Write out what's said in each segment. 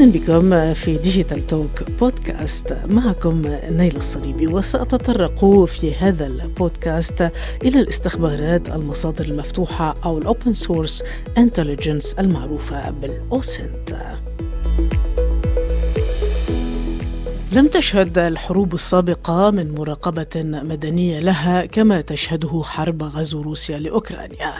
أهلا بكم في Digital Talk بودكاست معكم نايلة الصليبي وسأتطرق في هذا البودكاست إلى الاستخبارات المصادر المفتوحة أو ال open source intelligence المعروفة بال OSINT. لم تشهد الحروب السابقة من مراقبة مدنية لها كما تشهده حرب غزو روسيا لأوكرانيا.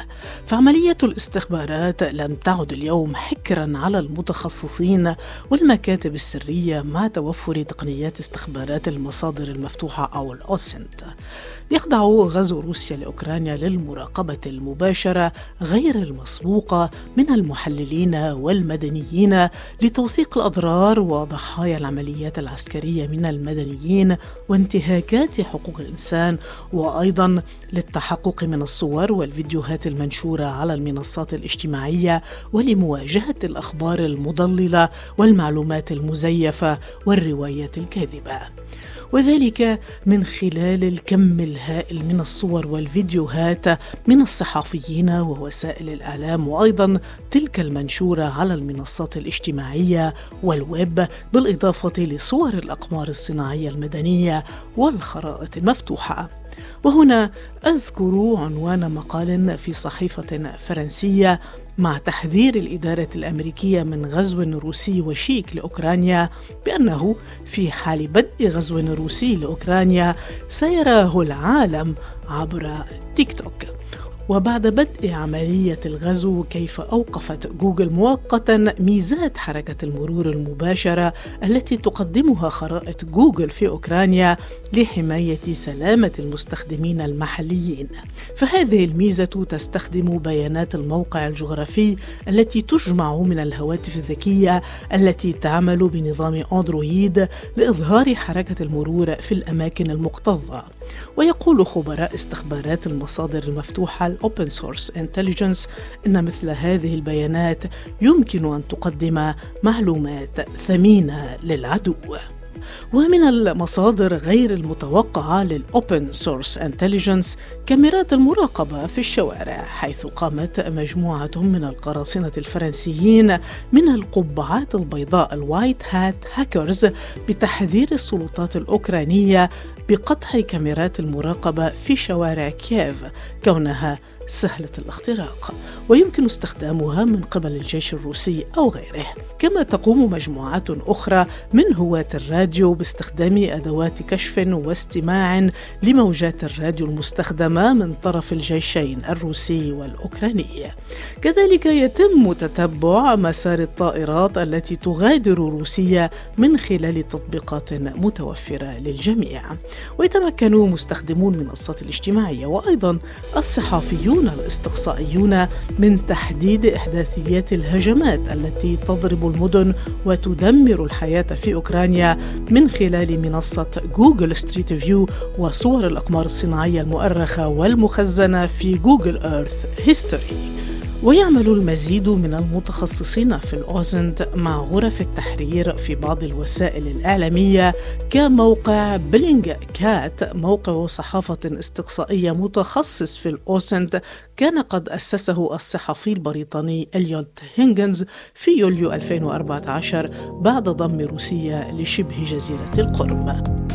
فعملية الاستخبارات لم تعد اليوم حكرا على المتخصصين والمكاتب السرية مع توفر تقنيات استخبارات المصادر المفتوحة أو الأوسنت. يخضع غزو روسيا لأوكرانيا للمراقبة المباشرة غير المسبوقة من المحللين والمدنيين لتوثيق الأضرار وضحايا العمليات العسكريه من المدنيين وانتهاكات حقوق الإنسان وأيضا للتحقق من الصور والفيديوهات المنشورة على المنصات الاجتماعية ولمواجهة الأخبار المضللة والمعلومات المزيفة والروايات الكاذبة. وذلك من خلال الكم الهائل من الصور والفيديوهات من الصحفيين ووسائل الإعلام وأيضا تلك المنشورة على المنصات الاجتماعية والويب بالإضافة لصور الأقمار الصناعية المدنية والخرائط المفتوحة. وهنا أذكر عنوان مقال في صحيفة فرنسية مع تحذير الإدارة الأمريكية من غزو روسي وشيك لأوكرانيا بأنه في حال بدء غزو روسي لأوكرانيا سيراه العالم عبر تيك توك. وبعد بدء عملية الغزو كيف أوقفت جوجل مؤقتا ميزات حركة المرور المباشرة التي تقدمها خرائط جوجل في أوكرانيا لحماية سلامة المستخدمين المحليين. فهذه الميزة تستخدم بيانات الموقع الجغرافي التي تجمع من الهواتف الذكية التي تعمل بنظام أندرويد لإظهار حركة المرور في الأماكن المكتظة ويقول خبراء استخبارات المصادر المفتوحة ال open source intelligence إن مثل هذه البيانات يمكن أن تقدم معلومات ثمينة للعدو. ومن المصادر غير المتوقعة لل open source intelligence كاميرات المراقبة في الشوارع حيث قامت مجموعة من القراصنة الفرنسيين من القبعات البيضاء ال white hat hackers بتحذير السلطات الأوكرانية بقطع كاميرات المراقبة في شوارع كييف كونها سهلة الاختراق ويمكن استخدامها من قبل الجيش الروسي أو غيره. كما تقوم مجموعات أخرى من هواة الراديو باستخدام أدوات كشف واستماع لموجات الراديو المستخدمة من طرف الجيشين الروسي والأوكراني. كذلك يتم تتبع مسار الطائرات التي تغادر روسيا من خلال تطبيقات متوفرة للجميع. ويتمكن مستخدمو المنصات الاجتماعية وأيضا الصحافيون يحاولون الاستقصائيون من تحديد إحداثيات الهجمات التي تضرب المدن وتدمر الحياة في أوكرانيا من خلال منصة Google Street View وصور الأقمار الصناعية المؤرخة والمخزنة في Google Earth History ويعمل المزيد من المتخصصين في ال OSINT مع غرف التحرير في بعض الوسائل الإعلامية كموقع Bellingcat موقع صحافة استقصائية متخصص في ال OSINT كان قد أسسه الصحفي البريطاني إليوت هيغينز في يوليو 2014 بعد ضم روسيا لشبه جزيرة القرم.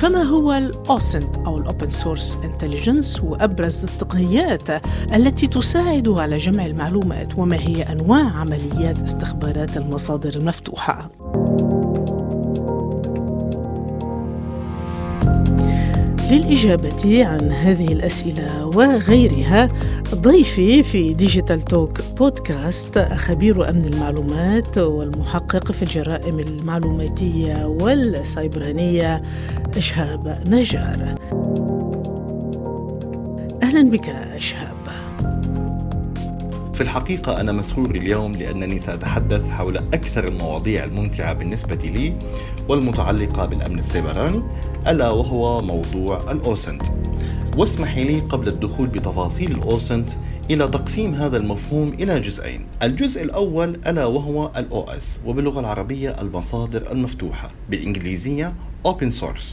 فما هو ال OSINT أو ال open source intelligence وأبرز التقنيات التي تساعد على جمع المعلومات وما هي أنواع عمليات استخبارات المصادر المفتوحة؟ للإجابة عن هذه الأسئلة وغيرها ضيفي في ديجيتال توك بودكاست خبير أمن المعلومات والمحقق في الجرائم المعلوماتية والسيبرانية إشهاب نجار. أهلا بك إشهاب. في الحقيقة أنا مسرور اليوم لأنني سأتحدث حول أكثر المواضيع الممتعة بالنسبة لي والمتعلقة بالأمن السيبراني ألا وهو موضوع الأوسنت. واسمحي لي قبل الدخول بتفاصيل الأوسنت إلى تقسيم هذا المفهوم إلى جزئين. الجزء الأول ألا وهو الأو إس وباللغة العربية المصادر المفتوحة بالإنجليزية Open Source.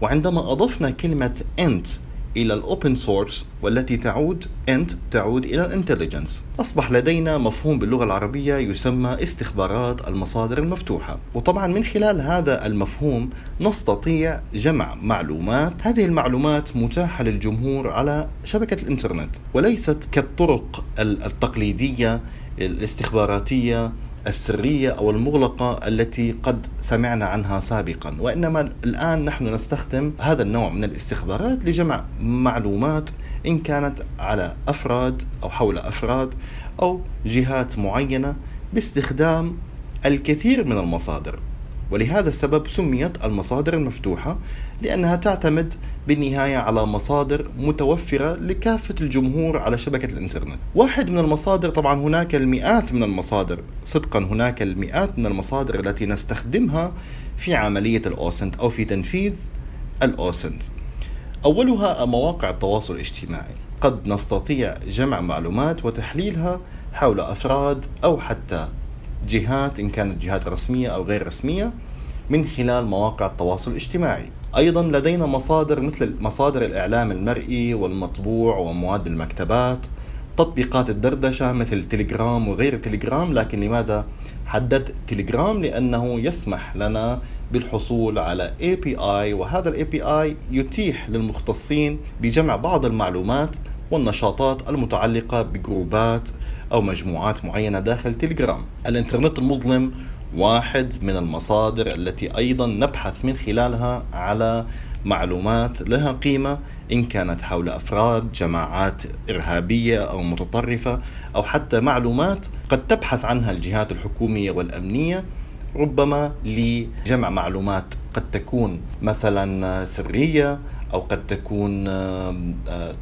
وعندما أضفنا كلمة INT إلى ال open source والتي تعود INT تعود إلى ال intelligence. أصبح لدينا مفهوم باللغة العربية يسمى استخبارات المصادر المفتوحة. وطبعا من خلال هذا المفهوم نستطيع جمع معلومات. هذه المعلومات متاحة للجمهور على شبكة الإنترنت وليست كالطرق التقليدية الاستخباراتية السرية أو المغلقة التي قد سمعنا عنها سابقا. وإنما الآن نحن نستخدم هذا النوع من الاستخبارات لجمع معلومات إن كانت على أفراد أو حول أفراد أو جهات معينة باستخدام الكثير من المصادر. ولهذا السبب سميت المصادر المفتوحة لأنها تعتمد بالنهاية على مصادر متوفرة لكافة الجمهور على شبكة الإنترنت. واحد من المصادر طبعا هناك المئات من المصادر صدقا هناك المئات من المصادر التي نستخدمها في عملية الأوسنت أو في تنفيذ الأوسنت. أولها مواقع التواصل الاجتماعي. قد نستطيع جمع معلومات وتحليلها حول أفراد أو حتى جهات إن كانت جهات رسمية أو غير رسمية من خلال مواقع التواصل الاجتماعي. أيضا لدينا مصادر مثل مصادر الإعلام المرئي والمطبوع ومواد المكتبات تطبيقات الدردشة مثل تليجرام وغير تليجرام لكن لماذا حددت تليجرام؟ لأنه يسمح لنا بالحصول على API وهذا ال API يتيح للمختصين بجمع بعض المعلومات والنشاطات المتعلقة بجروبات أو مجموعات معينة داخل تليجرام. الإنترنت المظلم واحد من المصادر التي أيضا نبحث من خلالها على معلومات لها قيمة إن كانت حول أفراد جماعات إرهابية أو متطرفة أو حتى معلومات قد تبحث عنها الجهات الحكومية والأمنية. ربما لجمع معلومات قد تكون مثلا سرية أو قد تكون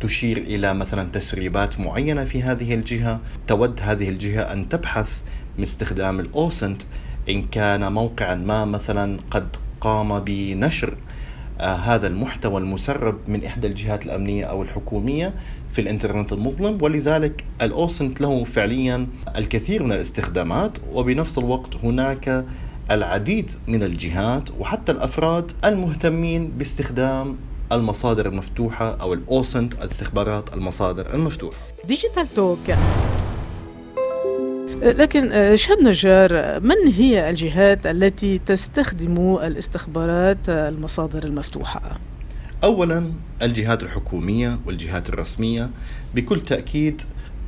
تشير إلى مثلا تسريبات معينة في هذه الجهة. تود هذه الجهة أن تبحث من استخدام الأوسنت إن كان موقعا ما مثلا قد قام بنشر آه، هذا المحتوى المسرب من إحدى الجهات الأمنية أو الحكومية في الإنترنت المظلم. ولذلك ال OSINT له فعليا الكثير من الاستخدامات. وبنفس الوقت هناك العديد من الجهات وحتى الأفراد المهتمين باستخدام المصادر المفتوحة أو ال OSINT استخبارات المصادر المفتوحة. Digital Talk لكن آه، شاب نجار من هي الجهات التي تستخدم الاستخبارات المصادر المفتوحة؟ اولا الجهات الحكومية والجهات الرسمية بكل تأكيد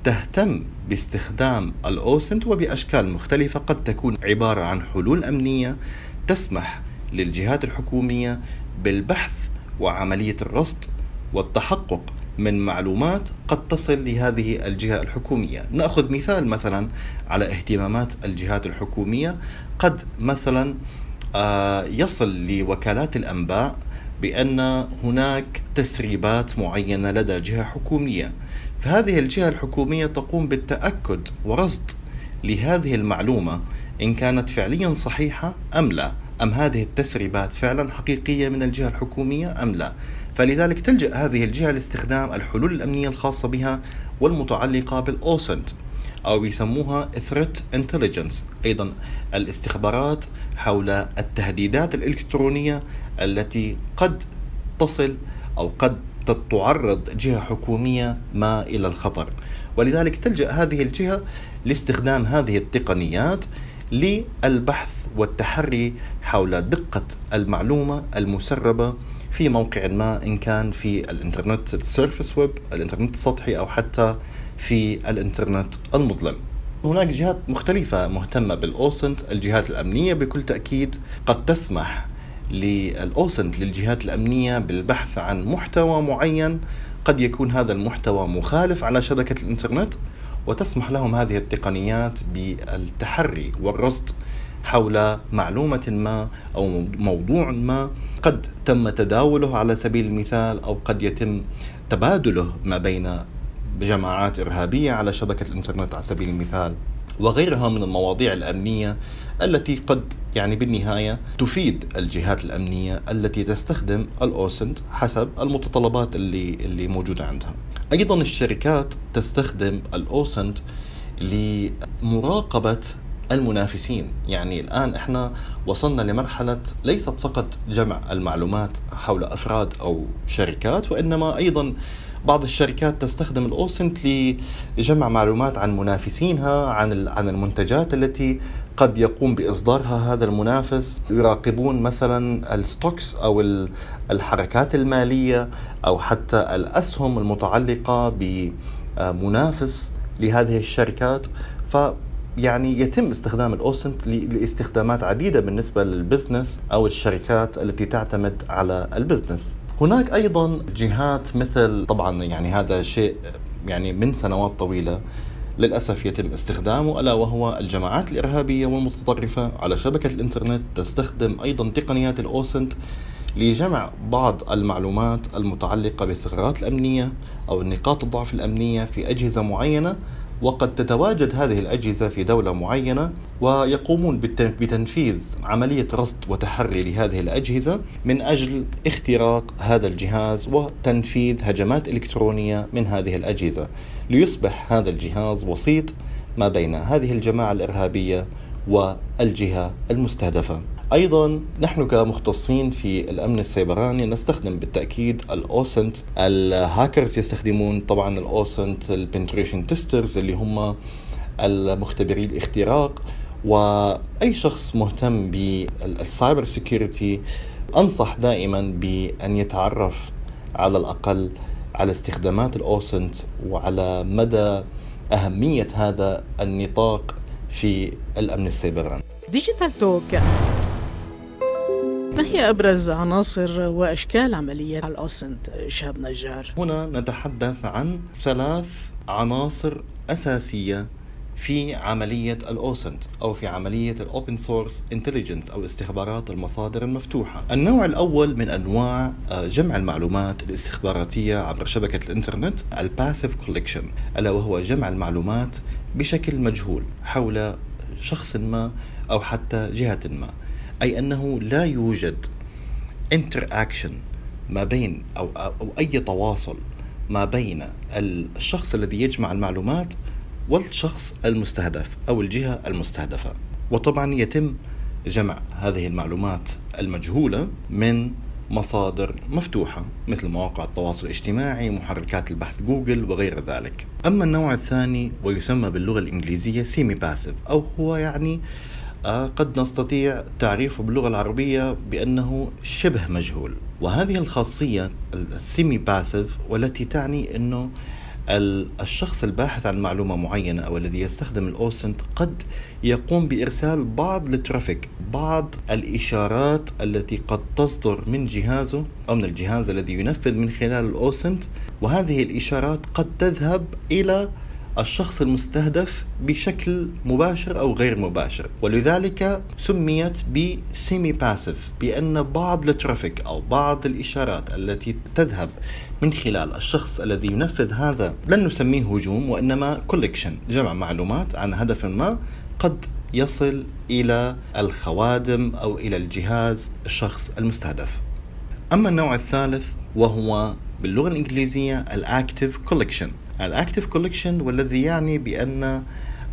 تهتم باستخدام الأوسنت وبأشكال مختلفة قد تكون عبارة عن حلول أمنية تسمح للجهات الحكومية بالبحث وعملية الرصد والتحقق من معلومات قد تصل لهذه الجهة الحكومية، نأخذ مثال مثلا على اهتمامات الجهات الحكومية. قد مثلا آه، يصل لوكالات الأنباء بأن هناك تسريبات معينة لدى جهة حكومية. فهذه الجهة الحكومية تقوم بالتأكد ورصد لهذه المعلومة إن كانت فعليا صحيحة أم لا. أم هذه التسريبات فعلا حقيقية من الجهة الحكومية أم لا؟ فلذلك تلجأ هذه الجهة لاستخدام الحلول الأمنية الخاصة بها والمتعلقة بالأوسنت أو يسموها Threat Intelligence. أيضا الاستخبارات حول التهديدات الإلكترونية التي قد تصل أو قد تعرض جهة حكومية ما إلى الخطر. ولذلك تلجأ هذه الجهة لاستخدام هذه التقنيات للبحث والتحري حول دقة المعلومة المسربة في موقع ما إن كان في الإنترنت ال surface web الإنترنت السطحي أو حتى في الإنترنت المظلم. هناك جهات مختلفة مهتمة بالأوسنت الجهات الأمنية بكل تأكيد قد تسمح للأوسنت للجهات الأمنية بالبحث عن محتوى معين. قد يكون هذا المحتوى مخالف على شبكة الإنترنت وتسمح لهم هذه التقنيات بالتحري والرصد حول معلومة ما أو موضوع ما. قد تم تداوله على سبيل المثال أو قد يتم تبادله ما بين جماعات إرهابية على شبكة الإنترنت على سبيل المثال. وغيرها من المواضيع الأمنية التي قد يعني بالنهاية تفيد الجهات الأمنية التي تستخدم الأوسنت حسب المتطلبات اللي اللي موجودة عندها. أيضا الشركات تستخدم الأوسنت لمراقبة المنافسين يعني الآن إحنا وصلنا لمرحلة ليست فقط جمع المعلومات حول أفراد أو شركات وإنما أيضا بعض الشركات تستخدم ال OSINT لجمع معلومات عن منافسينها عن عن المنتجات التي قد يقوم بإصدارها هذا المنافس. يراقبون مثلا ال stocks أو الحركات المالية أو حتى الأسهم المتعلقة بمنافس لهذه الشركات. ف يعني يتم استخدام ال OSINT لاستخدامات عديدة بالنسبة لل business أو الشركات التي تعتمد على ال business. هناك أيضا جهات مثل طبعا يعني هذا شيء يعني من سنوات طويلة للأسف يتم استخدامه ألا وهو الجماعات الإرهابية والمتطرفة على شبكة الإنترنت تستخدم أيضا تقنيات الأوسنت لجمع بعض المعلومات المتعلقة بالثغرات الأمنية أو نقاط الضعف الأمنية في أجهزة معينة وقد تتواجد هذه الأجهزة في دولة معينة ويقومون بتنفيذ عملية رصد وتحري لهذه الأجهزة من أجل اختراق هذا الجهاز وتنفيذ هجمات إلكترونية من هذه الأجهزة ليصبح هذا الجهاز وسيط ما بين هذه الجماعة الإرهابية والجهة المستهدفة. أيضا نحن كمختصين في الأمن السيبراني نستخدم بالتأكيد ال OSINT. ال hackers يستخدمون طبعا ال OSINT ال penetration testers اللي هم المختبري الاختراق. وأي شخص مهتم بال cyber security أنصح دائما بأن يتعرف على الأقل على استخدامات ال OSINT وعلى مدى أهمية هذا النطاق في الأمن السيبراني. ديجيتال توك. ما هي أبرز عناصر وأشكال عملية ال OSINT شهاب نجار؟ هنا نتحدث عن ثلاث عناصر أساسية في عملية ال OSINT أو في عملية ال open source intelligence أو استخبارات المصادر المفتوحة النوع الأول من أنواع آه، جمع المعلومات الاستخباراتية عبر شبكة الإنترنت ال passive collection ألا وهو جمع المعلومات بشكل مجهول حول شخص ما أو حتى جهة ما أي أنه لا يوجد interaction ما بين أو, أو أي تواصل ما بين الشخص الذي يجمع المعلومات والشخص المستهدف أو الجهة المستهدفة. وطبعا يتم جمع هذه المعلومات المجهولة من مصادر مفتوحة مثل مواقع التواصل الاجتماعي محركات البحث جوجل وغير ذلك. أما النوع الثاني ويسمى باللغة الإنجليزية semi passive أو هو يعني قد نستطيع تعريفه باللغة العربية بأنه شبه مجهول. وهذه الخاصية ال semi passive والتي تعني أنه الشخص الباحث عن معلومة معينة أو الذي يستخدم ال OSINT قد يقوم بإرسال بعض ال traffic بعض الإشارات التي قد تصدر من جهازه أو من الجهاز الذي ينفذ من خلال ال OSINT. وهذه الإشارات قد تذهب إلى الشخص المستهدف بشكل مباشر أو غير مباشر. ولذلك سميت ب semi passive بأن بعض ال traffic أو بعض الإشارات التي تذهب من خلال الشخص الذي ينفذ هذا لن نسميه هجوم وإنما collection جمع معلومات عن هدف ما قد يصل إلى الخوادم أو إلى الجهاز الشخص المستهدف. أما النوع الثالث وهو باللغة الإنجليزية ال active collection ال active collection والذي يعني بأن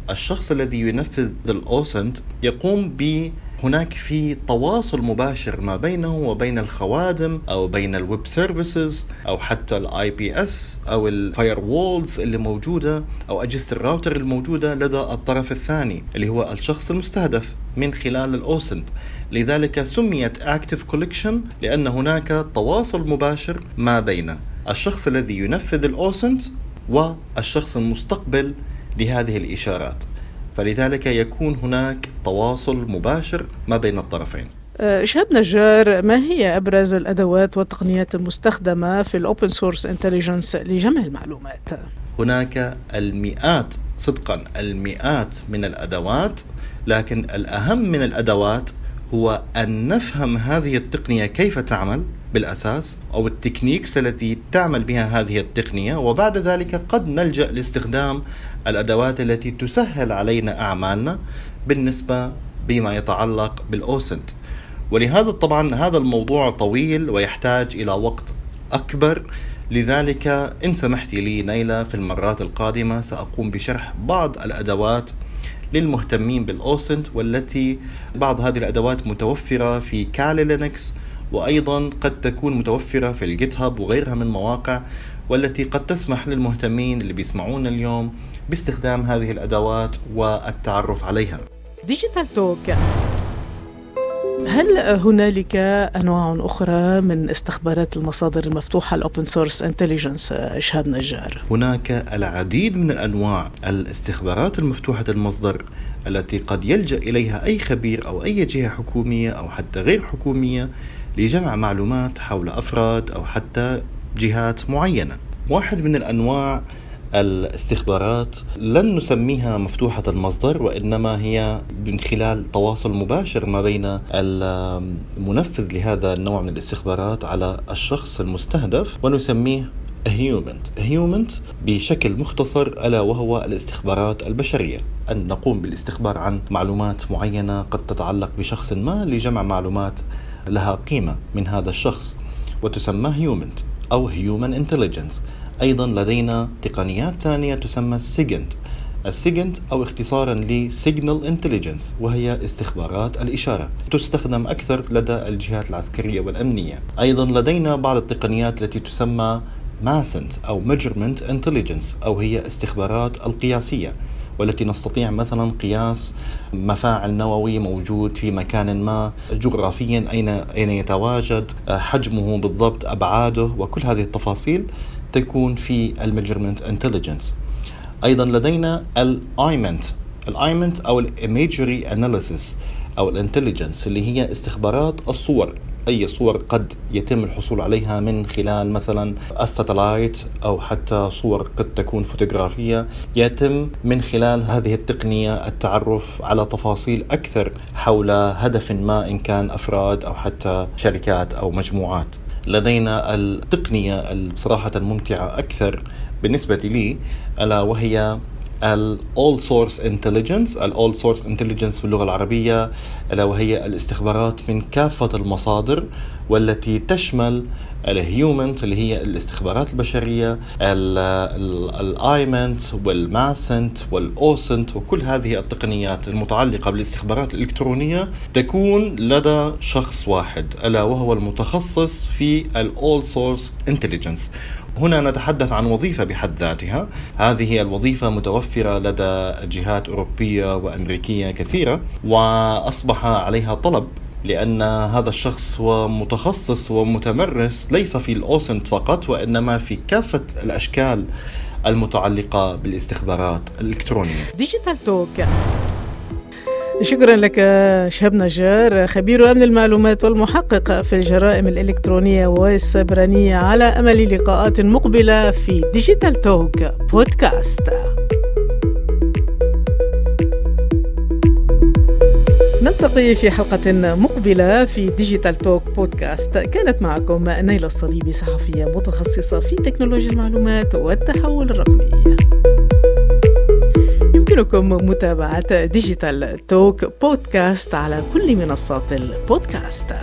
الشخص الذي ينفذ ال OSINT يقوم ب هناك في تواصل مباشر ما بينه وبين الخوادم أو بين ال web services أو حتى ال IPS أو ال firewalls اللي موجودة أو أجهزة الراوتر الموجودة لدى الطرف الثاني اللي هو الشخص المستهدف من خلال ال OSINT لذلك سميت active collection لأن هناك تواصل مباشر ما بين الشخص الذي ينفذ ال OSINT والشخص المستقبل لهذه الإشارات فلذلك يكون هناك تواصل مباشر ما بين الطرفين أه، شهاب نجار ما هي أبرز الأدوات والتقنيات المستخدمة في ال open source intelligence لجمع المعلومات؟ هناك المئات صدقا المئات من الأدوات لكن الأهم من الأدوات هو أن نفهم هذه التقنية كيف تعمل بالأساس أو التكنيكس التي تعمل بها هذه التقنية وبعد ذلك قد نلجأ لاستخدام الأدوات التي تسهل علينا أعمالنا بالنسبة بما يتعلق بالأوسنت. ولهذا طبعا هذا الموضوع طويل ويحتاج إلى وقت أكبر. لذلك إن سمحت لي نيلة في المرات القادمة سأقوم بشرح بعض الأدوات للمهتمين بال OSINT والتي بعض هذه الأدوات متوفرة في Kali Linux وأيضا قد تكون متوفرة في ال GitHub وغيرها من مواقع والتي قد تسمح للمهتمين اللي بيسمعونا اليوم باستخدام هذه الأدوات والتعرف عليها ديجيتال توك هل هنالك أنواع أخرى من استخبارات المصادر المفتوحة ال open source intelligence شهاب نجار؟ هناك العديد من الأنواع الاستخبارات المفتوحة المصدر التي قد يلجأ إليها أي خبير أو أي جهة حكومية أو حتى غير حكومية لجمع معلومات حول أفراد أو حتى جهات معينة. واحد من الأنواع الاستخبارات لن نسميها مفتوحة المصدر وإنما هي من خلال تواصل مباشر ما بين المنفذ لهذا النوع من الاستخبارات على الشخص المستهدف ونسميه HUMINT HUMINT بشكل مختصر ألا وهو الاستخبارات البشرية أن نقوم بالاستخبار عن معلومات معينة قد تتعلق بشخص ما لجمع معلومات لها قيمة من هذا الشخص وتسمى HUMINT أو human intelligence أيضا لدينا تقنيات ثانية تسمى SIGINT ال SIGINT أو اختصارا ل signal intelligence وهي استخبارات الإشارة. تستخدم أكثر لدى الجهات العسكرية والأمنية. أيضا لدينا بعض التقنيات التي تسمى MASINT أو measurement intelligence أو هي استخبارات القياسية. والتي نستطيع مثلا قياس مفاعل نووي موجود في مكان ما جغرافيا اين أين يتواجد حجمه بالضبط أبعاده وكل هذه التفاصيل تكون في ال measurement intelligence. أيضا لدينا الأيمنت. الأيمنت أو الايميجري اناليسيس أو الانتليجنس اللي هي استخبارات الصور. أي صور قد يتم الحصول عليها من خلال مثلا الساتلايت أو حتى صور قد تكون فوتوغرافية يتم من خلال هذه التقنية التعرف على تفاصيل أكثر حول هدف ما إن كان أفراد أو حتى شركات أو مجموعات. لدينا التقنية بصراحة الممتعة أكثر بالنسبة لي ألا وهي ال All Source Intelligence ال All Source Intelligence في اللغة العربية ألا وهي الاستخبارات من كافة المصادر والتي تشمل ال HUMINT اللي هي الاستخبارات البشرية ال IMINT وال MASINT وال OSINT وكل هذه التقنيات المتعلقة بالاستخبارات الإلكترونية تكون لدى شخص واحد ألا وهو المتخصص في ال all source intelligence هنا نتحدث عن وظيفة بحد ذاتها. هذه الوظيفة متوفرة لدى جهات أوروبية وأمريكية كثيرة وأصبح عليها طلب لأن هذا الشخص هو متخصص ومتمرس ليس في ال OSINT فقط وإنما في كافة الأشكال المتعلقة بالاستخبارات الإلكترونية. ديجيتال توك شكرا لك شهاب نجار خبير أمن المعلومات والمحقق في الجرائم الإلكترونية والسبرانية. على أمل لقاءات مقبلة في ديجيتال توك بودكاست نلتقي في حلقة مقبلة في ديجيتال توك بودكاست كانت معكم نيلة الصليبي صحفية متخصصة في تكنولوجيا المعلومات والتحول الرقمي. يمكنكم متابعة ديجيتال توك بودكاست على كل منصات البودكاست.